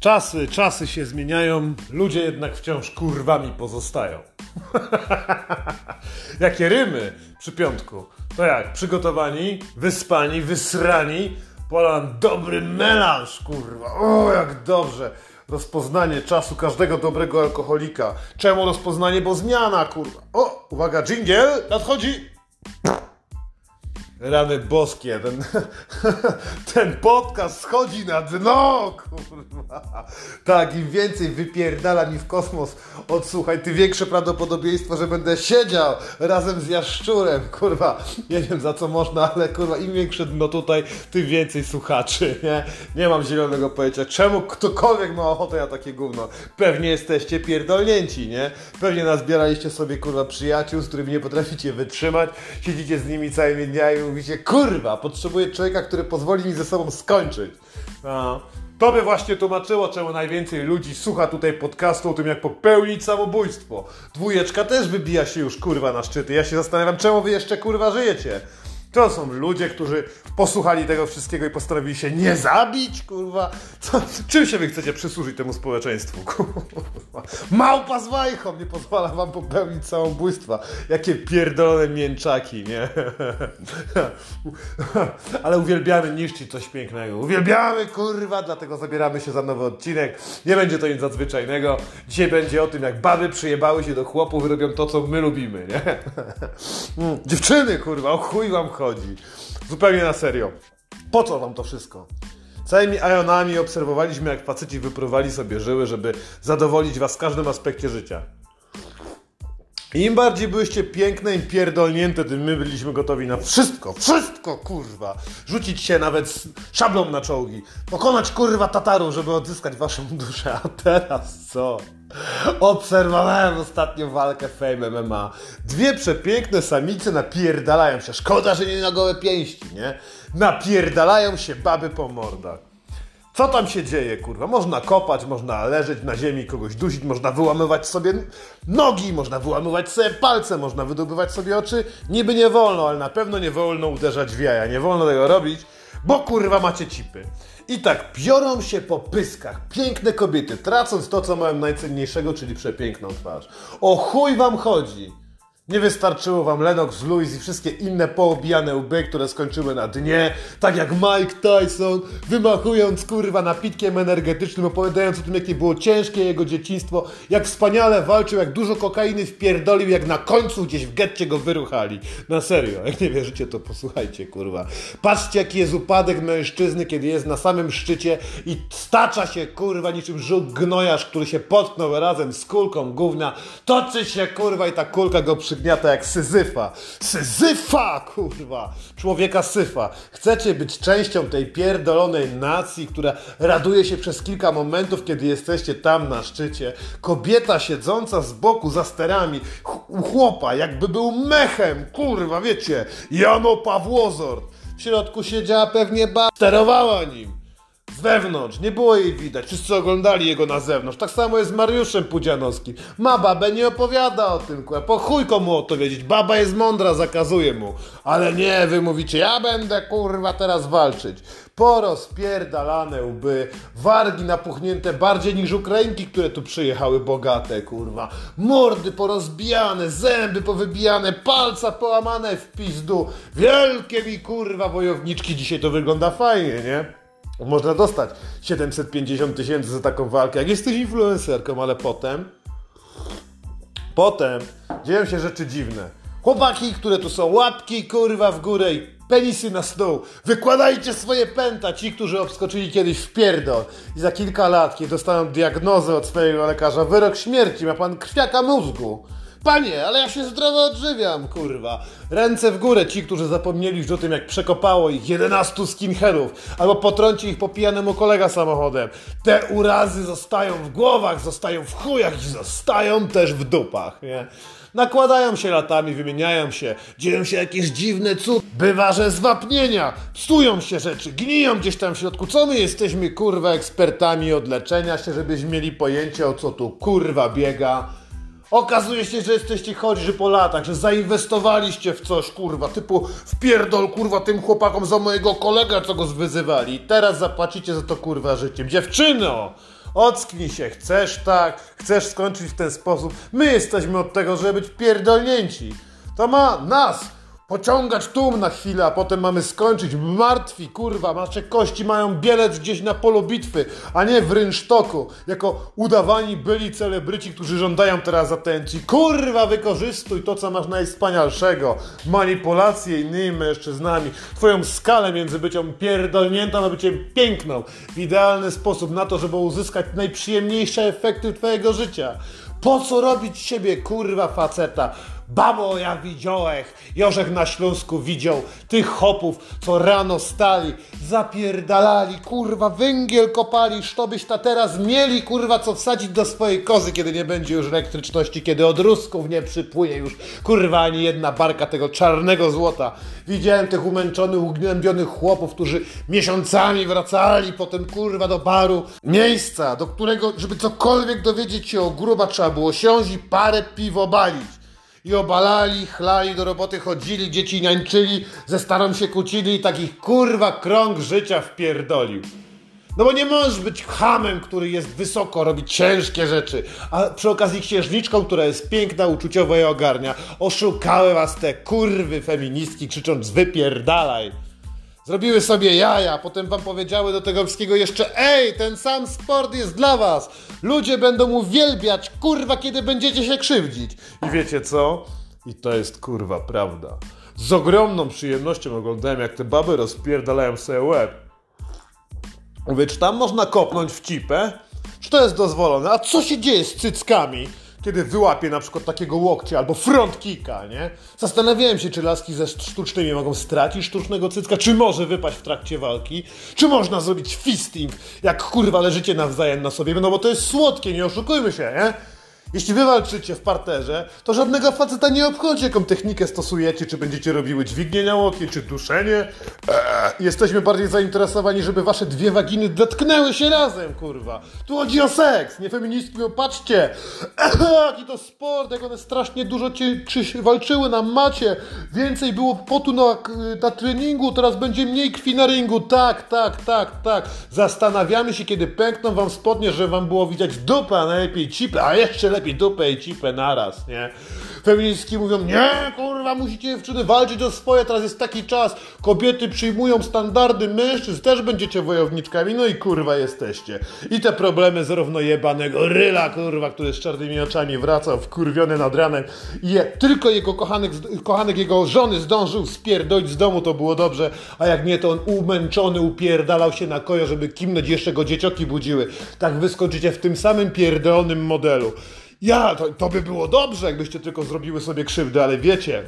Czasy, czasy się zmieniają, ludzie jednak wciąż kurwami pozostają. Jakie rymy przy piątku. To jak? Przygotowani, wyspani, wysrani, polan dobry melanż, kurwa. O, jak dobrze. Rozpoznanie czasu każdego dobrego alkoholika. Czemu rozpoznanie? Bo zmiana, kurwa. O, uwaga, dżingiel nadchodzi. Rany boskie, ten, ten podcast schodzi na dno, kurwa. Tak, im więcej wypierdala mi w kosmos, odsłuchaj, tym większe prawdopodobieństwo, że będę siedział razem z jaszczurem, kurwa. Nie wiem za co można, ale kurwa, im większe dno tutaj, tym więcej słuchaczy, nie? Nie mam zielonego pojęcia, czemu ktokolwiek ma ochotę na takie gówno. Pewnie jesteście pierdolnięci, nie? Pewnie nazbieraliście sobie, kurwa, przyjaciół, z którymi nie potraficie wytrzymać, siedzicie z nimi całymi dniami mówicie, kurwa, potrzebuję człowieka, który pozwoli mi ze sobą skończyć. No. To by właśnie tłumaczyło, czemu najwięcej ludzi słucha tutaj podcastu o tym, jak popełnić samobójstwo. Dwójeczka też wybija się już, kurwa, na szczyty. Ja się zastanawiam, czemu wy jeszcze, kurwa, żyjecie. To są ludzie, którzy posłuchali tego wszystkiego i postanowili się nie zabić, kurwa. Co, czym się wy chcecie przysłużyć temu społeczeństwu, kurwa? Małpa z wajchą nie pozwala wam popełnić samobójstwa. Jakie pierdolone mięczaki, nie? Ale uwielbiamy niszczyć coś pięknego. Uwielbiamy, kurwa, dlatego zabieramy się za nowy odcinek. Nie będzie to nic nadzwyczajnego. Dzisiaj będzie o tym, jak baby przyjebały się do chłopów i robią to, co my lubimy, nie? Dziewczyny, kurwa, o chuj wam chodzi. Zupełnie na serio. Po co wam to wszystko? Całymi ajonami obserwowaliśmy, jak faceci wypruwali sobie żyły, żeby zadowolić was w każdym aspekcie życia. Im bardziej byłyście piękne i pierdolnięte, tym my byliśmy gotowi na wszystko, wszystko, kurwa. Rzucić się nawet szablą na czołgi. Pokonać, kurwa, Tatarów, żeby odzyskać waszą duszę. A teraz co? Obserwowałem ostatnio walkę Fame MMA. Dwie przepiękne samice napierdalają się. Szkoda, że nie na gołe pięści, nie? Napierdalają się baby po mordach. Co tam się dzieje, kurwa? Można kopać, można leżeć na ziemi, kogoś dusić, można wyłamywać sobie nogi, można wyłamywać sobie palce, można wydobywać sobie oczy. Niby nie wolno, ale na pewno nie wolno uderzać w jaja. Nie wolno tego robić, bo kurwa macie cipy. I tak biorą się po pyskach piękne kobiety, tracąc to, co mają najcenniejszego, czyli przepiękną twarz. O chuj wam chodzi! Nie wystarczyło wam Lennox Lewis i wszystkie inne poobijane łby, które skończyły na dnie, tak jak Mike Tyson, wymachując kurwa napitkiem energetycznym, opowiadając o tym, jakie było ciężkie jego dzieciństwo, jak wspaniale walczył, jak dużo kokainy wpierdolił, jak na końcu gdzieś w getcie go wyruchali. Na serio, jak nie wierzycie, to posłuchajcie, kurwa. Patrzcie, jaki jest upadek mężczyzny, kiedy jest na samym szczycie i stacza się, kurwa, niczym żółk gnojarz, który się potknął razem z kulką gówna, toczy się, kurwa, i ta kulka go przy przygniata jak Syzyfa. Syzyfa, kurwa! Człowieka syfa. Chcecie być częścią tej pierdolonej nacji, która raduje się przez kilka momentów, kiedy jesteście tam na szczycie. Kobieta siedząca z boku za sterami, u chłopa, jakby był mechem, kurwa, wiecie, Jano Pawłozor. W środku siedziała pewnie ba... sterowała nim wewnątrz, nie było jej widać, wszyscy oglądali jego na zewnątrz. Tak samo jest z Mariuszem Pudzianowskim. Ma babę, nie opowiada o tym, kurwa. po chuj komu o to wiedzieć. Baba jest mądra, zakazuje mu. Ale nie, wy mówicie, ja będę kurwa teraz walczyć. Porozpierdalane łby, wargi napuchnięte bardziej niż Ukrainki, które tu przyjechały bogate, kurwa. Mordy porozbijane, zęby powybijane, palca połamane w pizdu. Wielkie mi kurwa wojowniczki, dzisiaj to wygląda fajnie, nie? Można dostać 750 tysięcy za taką walkę, jak jesteś influencerką, ale potem, potem dzieją się rzeczy dziwne. Chłopaki, które tu są, łapki kurwa w górę i penisy na stół. Wykładajcie swoje pęta, ci, którzy obskoczyli kiedyś w pierdol i za kilka lat, kiedy dostaną diagnozę od swojego lekarza, wyrok śmierci, ma pan krwiaka mózgu. Panie, ale ja się zdrowo odżywiam, kurwa. Ręce w górę ci, którzy zapomnieli już o tym, jak przekopało ich 11 skinheadów, albo potrąci ich po pijanemu kolega samochodem. Te urazy zostają w głowach, zostają w chujach i zostają też w dupach, nie? Nakładają się latami, wymieniają się, dzieją się jakieś dziwne cud. Bywa, że zwapnienia, psują się rzeczy, gniją gdzieś tam w środku. Co my jesteśmy, kurwa, ekspertami od leczenia się, żebyśmy mieli pojęcie, o co tu kurwa biega? Okazuje się, że jesteście chorzy po latach, że zainwestowaliście w coś, kurwa, typu wpierdol, kurwa, tym chłopakom za mojego kolegę, co go wyzywali. Teraz zapłacicie za to, kurwa, życiem. Dziewczyno! Ocknij się, chcesz tak, chcesz skończyć w ten sposób. My jesteśmy od tego, żeby być pierdolnięci. To ma nas pociągać tłum na chwilę, a potem mamy skończyć martwi, kurwa, nasze kości mają bielec gdzieś na polu bitwy, a nie w rynsztoku, jako udawani byli celebryci, którzy żądają teraz atencji. Kurwa, wykorzystuj to, co masz najwspanialszego. Manipulacje innymi mężczyznami, twoją skalę między byciem pierdolniętą, a byciem piękną. W idealny sposób na to, żeby uzyskać najprzyjemniejsze efekty twojego życia. Po co robić siebie, kurwa, faceta? Babo, ja widziałech, Jorzech na Śląsku widział tych hopów, co rano stali, zapierdalali, kurwa, węgiel kopali, byś ta teraz mieli, kurwa, co wsadzić do swojej kozy, kiedy nie będzie już elektryczności, kiedy od Rusków nie przypłynie już, kurwa, ani jedna barka tego czarnego złota. Widziałem tych umęczonych, ugnębionych chłopów, którzy miesiącami wracali potem, kurwa, do baru, miejsca, do którego, żeby cokolwiek dowiedzieć się o gruba, trzeba było siąść i parę piwo balić i obalali, chlali, do roboty chodzili, dzieci niańczyli, ze starą się kłócili i takich kurwa krąg życia wpierdolił. No bo nie możesz być hamem, który jest wysoko, robi ciężkie rzeczy, a przy okazji księżniczką, która jest piękna, uczuciowa i ogarnia. Oszukały was te kurwy feministki, krzycząc wypierdalaj. Zrobiły sobie jaja, potem wam powiedziały do tego wszystkiego jeszcze Ej, ten sam sport jest dla was! Ludzie będą uwielbiać, kurwa, kiedy będziecie się krzywdzić. I wiecie co? I to jest kurwa prawda. Z ogromną przyjemnością oglądałem, jak te baby rozpierdalają sobie łeb. Mówię, czy tam można kopnąć w cipę? Czy to jest dozwolone? A co się dzieje z cyckami? Kiedy wyłapie na przykład takiego łokcia albo front kicka, nie? Zastanawiałem się, czy laski ze sztucznymi mogą stracić sztucznego cycka, czy może wypaść w trakcie walki, czy można zrobić fisting, jak kurwa leżycie nawzajem na sobie, no bo to jest słodkie, nie oszukujmy się, nie? Jeśli wy walczycie w parterze, to żadnego faceta nie obchodzi, jaką technikę stosujecie, czy będziecie robiły dźwignię na łokcie, czy duszenie. Eee, jesteśmy bardziej zainteresowani, żeby wasze dwie waginy dotknęły się razem, kurwa. Tu chodzi o seks, nie feministki, bo patrzcie. Eee, jaki to sport, jak one strasznie dużo cię, czy walczyły na macie. Więcej było potu na, na treningu, teraz będzie mniej krwi na ringu. Tak, tak, tak, tak. Zastanawiamy się, kiedy pękną wam spodnie, że wam było widać dupę, a najlepiej cipę, a jeszcze lepiej lepiej dupę i cipę naraz, nie? Feministki mówią, nie, kurwa, musicie dziewczyny walczyć o swoje, teraz jest taki czas, kobiety przyjmują standardy mężczyzn, też będziecie wojowniczkami, no i kurwa jesteście. I te problemy zarówno jebanego ryla, kurwa, który z czarnymi oczami wracał wkurwiony nad ranem i je, tylko jego kochanek, kochanek jego żony zdążył spierdolić z domu, to było dobrze, a jak nie, to on umęczony upierdalał się na kojo, żeby kimnąć jeszcze go dziecioki budziły. Tak wyskoczycie w tym samym pierdolonym modelu. Ja, to, to by było dobrze, jakbyście tylko zrobiły sobie krzywdę, ale wiecie,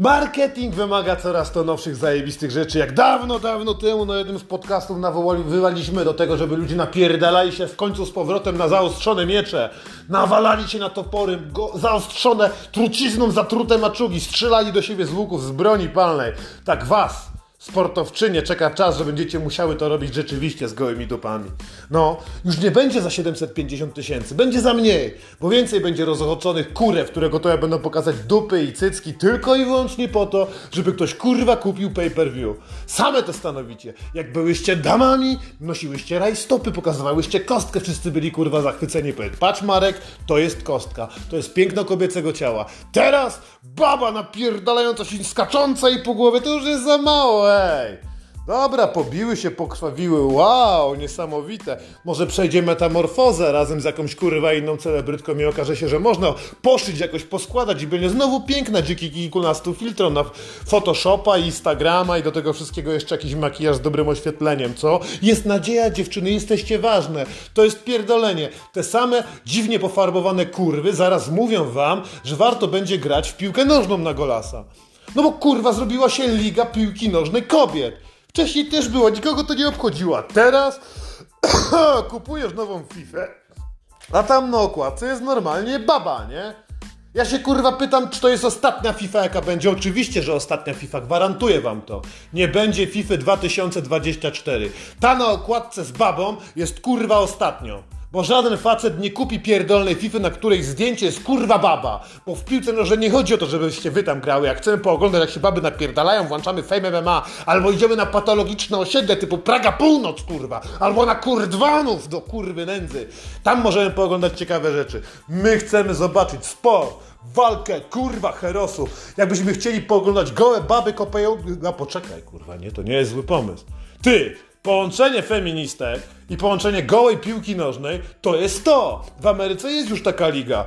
Marketing wymaga coraz to nowszych, zajebistych rzeczy. Jak dawno, dawno temu na jednym z podcastów nawołaliśmy do tego, żeby ludzie napierdalali się w końcu z powrotem na zaostrzone miecze, nawalali się na topory, go, zaostrzone trucizną zatrute maczugi, strzelali do siebie z łuków, z broni palnej. Tak was, sportowczynie czeka czas, że będziecie musiały to robić rzeczywiście z gołymi dupami. No, już nie będzie za 750 tysięcy, będzie za mniej, bo więcej będzie rozochoczonych kurew, które gotowe będą pokazać dupy i cycki tylko i wyłącznie po to, żeby ktoś kurwa kupił pay-per-view. Same to stanowicie. Jak byłyście damami, nosiłyście rajstopy, pokazywałyście kostkę, wszyscy byli kurwa zachwyceni. Patrz Marek, to jest kostka, to jest piękno kobiecego ciała. Teraz baba napierdalająca się skacząca i po głowie, to już jest za mało, Dobra, pobiły się, pokrwawiły, wow, niesamowite. Może przejdzie metamorfozę razem z jakąś kurwa inną celebrytką i okaże się, że można poszyć, jakoś poskładać i będzie znowu piękna dzięki kilkunastu filtrom na Photoshopa, Instagrama i do tego wszystkiego jeszcze jakiś makijaż z dobrym oświetleniem, co? Jest nadzieja, dziewczyny, jesteście ważne. To jest pierdolenie. Te same dziwnie pofarbowane kurwy zaraz mówią wam, że warto będzie grać w piłkę nożną na golasa. No bo kurwa zrobiła się Liga Piłki Nożnej Kobiet. Wcześniej też była, nikogo to nie obchodziła. Teraz kupujesz nową FIFA, a tam na okładce jest normalnie baba, nie? Ja się kurwa pytam, czy to jest ostatnia FIFA, jaka będzie. Oczywiście, że ostatnia FIFA, gwarantuję wam to. Nie będzie FIFA 2024. Ta na okładce z babą jest kurwa ostatnio. Bo żaden facet nie kupi pierdolnej FIFA, na której zdjęcie jest kurwa baba. Bo w piłce nożnej nie chodzi o to, żebyście wy tam grały. Jak chcemy pooglądać, jak się baby napierdalają, włączamy Fame MMA. Albo idziemy na patologiczne osiedle typu Praga Północ, kurwa. Albo na Kurdwanów do kurwy nędzy. Tam możemy pooglądać ciekawe rzeczy. My chcemy zobaczyć sport walkę, kurwa, herosów. Jakbyśmy chcieli pooglądać gołe baby kopają... No poczekaj, kurwa, nie, to nie jest zły pomysł. Ty, połączenie feministek i połączenie gołej piłki nożnej to jest to. W Ameryce jest już taka liga.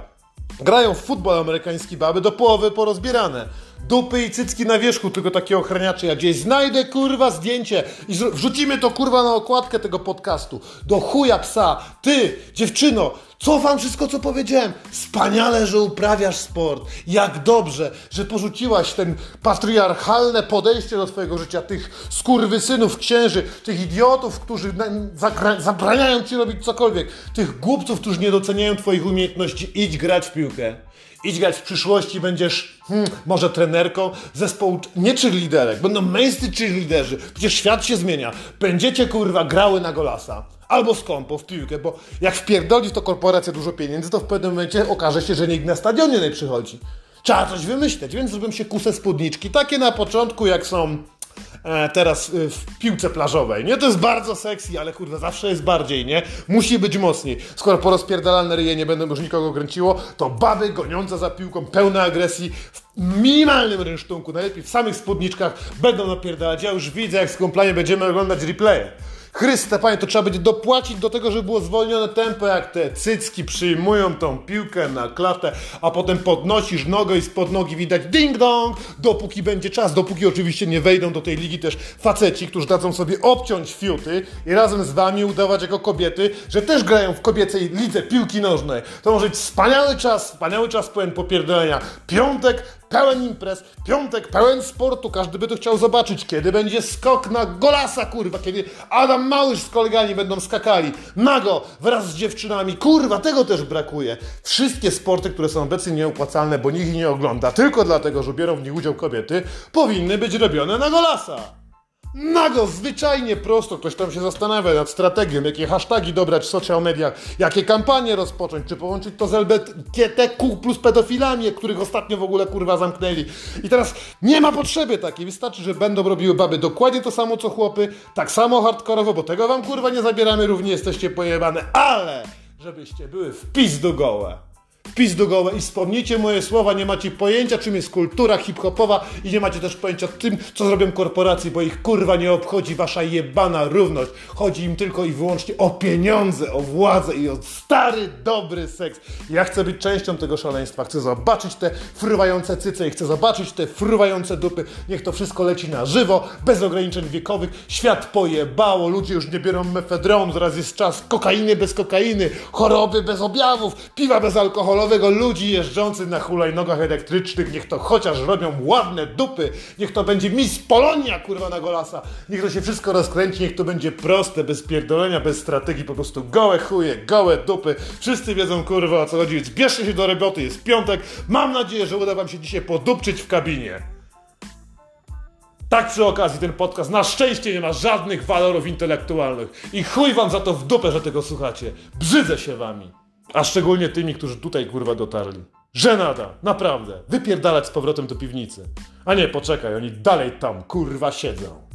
Grają w futbol amerykański baby do połowy porozbierane. Dupy i cycki na wierzchu, tylko takie ochraniacze. Ja gdzieś znajdę kurwa zdjęcie i wrzucimy to kurwa na okładkę tego podcastu. Do chuja psa. Ty, dziewczyno, cofam wszystko co powiedziałem. Wspaniale, że uprawiasz sport. Jak dobrze, że porzuciłaś ten patriarchalne podejście do twojego życia. Tych skurwysynów księży, tych idiotów, którzy zabraniają ci robić cokolwiek. Tych głupców, którzy nie doceniają twoich umiejętności. Idź grać w piłkę. Idź grać w przyszłości, będziesz hmm, może trenerką zespołu, nie cheerleaderek, będą męscy cheerleaderzy, przecież świat się zmienia. Będziecie kurwa grały na golasa. Albo skąpo w piłkę, bo jak wpierdoli to korporacja dużo pieniędzy, to w pewnym momencie okaże się, że nikt na stadionie nie przychodzi. Trzeba coś wymyśleć, więc zrobią się kuse spódniczki, takie na początku jak są teraz y, w piłce plażowej, nie? To jest bardzo sexy, ale kurwa, zawsze jest bardziej, nie? Musi być mocniej. Skoro po rozpierdalane ryje nie będą już nikogo kręciło, to baby goniące za piłką, pełne agresji, w minimalnym rynsztunku, najlepiej w samych spódniczkach, będą napierdalać. Ja już widzę, jak z kumplami będziemy oglądać replaye. Chryste, panie, to trzeba będzie dopłacić do tego, żeby było zwolnione tempo, jak te cycki przyjmują tą piłkę na klatę, a potem podnosisz nogę i spod nogi widać ding dong, dopóki będzie czas, dopóki oczywiście nie wejdą do tej ligi też faceci, którzy dadzą sobie obciąć fiuty i razem z wami udawać jako kobiety, że też grają w kobiecej lidze piłki nożnej. To może być wspaniały czas, wspaniały czas pełen popierdolenia. Piątek, pełen imprez, piątek pełen sportu, każdy by to chciał zobaczyć, kiedy będzie skok na golasa, kurwa, kiedy Adam Małysz z kolegami będą skakali, nago, wraz z dziewczynami, kurwa, tego też brakuje. Wszystkie sporty, które są obecnie nieopłacalne, bo nikt ich nie ogląda, tylko dlatego, że biorą w nich udział kobiety, powinny być robione na golasa. Nago, zwyczajnie prosto. Ktoś tam się zastanawia nad strategią, jakie hasztagi dobrać w social mediach, jakie kampanie rozpocząć, czy połączyć to z LGBTQ plus pedofilami, których ostatnio w ogóle kurwa zamknęli. I teraz nie ma potrzeby takiej. Wystarczy, że będą robiły baby dokładnie to samo co chłopy, tak samo hardkorowo, bo tego wam kurwa nie zabieramy, równie jesteście pojebane, ale żebyście były w pizdu gołe. Wpis do gołe i wspomnijcie moje słowa, nie macie pojęcia czym jest kultura hip-hopowa i nie macie też pojęcia tym, co zrobią korporacje, bo ich kurwa nie obchodzi wasza jebana równość. Chodzi im tylko i wyłącznie o pieniądze, o władzę i o stary, dobry seks. Ja chcę być częścią tego szaleństwa, chcę zobaczyć te fruwające cyce i chcę zobaczyć te fruwające dupy. Niech to wszystko leci na żywo, bez ograniczeń wiekowych. Świat pojebało, ludzie już nie biorą mefedronu, zaraz jest czas kokainy bez kokainy, choroby bez objawów, piwa bez alkoholu alkoholowego ludzi jeżdżących na hulajnogach elektrycznych, niech to chociaż robią ładne dupy, niech to będzie Miss Polonia, kurwa, na golasa, niech to się wszystko rozkręci, niech to będzie proste, bez pierdolenia, bez strategii, po prostu gołe chuje, gołe dupy, wszyscy wiedzą, kurwa, o co chodzi, więc bierzcie się do roboty, jest piątek, mam nadzieję, że uda wam się dzisiaj podupczyć w kabinie. Tak przy okazji ten podcast na szczęście nie ma żadnych walorów intelektualnych. I chuj wam za to w dupę, że tego słuchacie. Brzydzę się wami. A szczególnie tymi, którzy tutaj kurwa dotarli. Żenada, naprawdę. Wypierdalać z powrotem do piwnicy. A nie, poczekaj, oni dalej tam kurwa siedzą.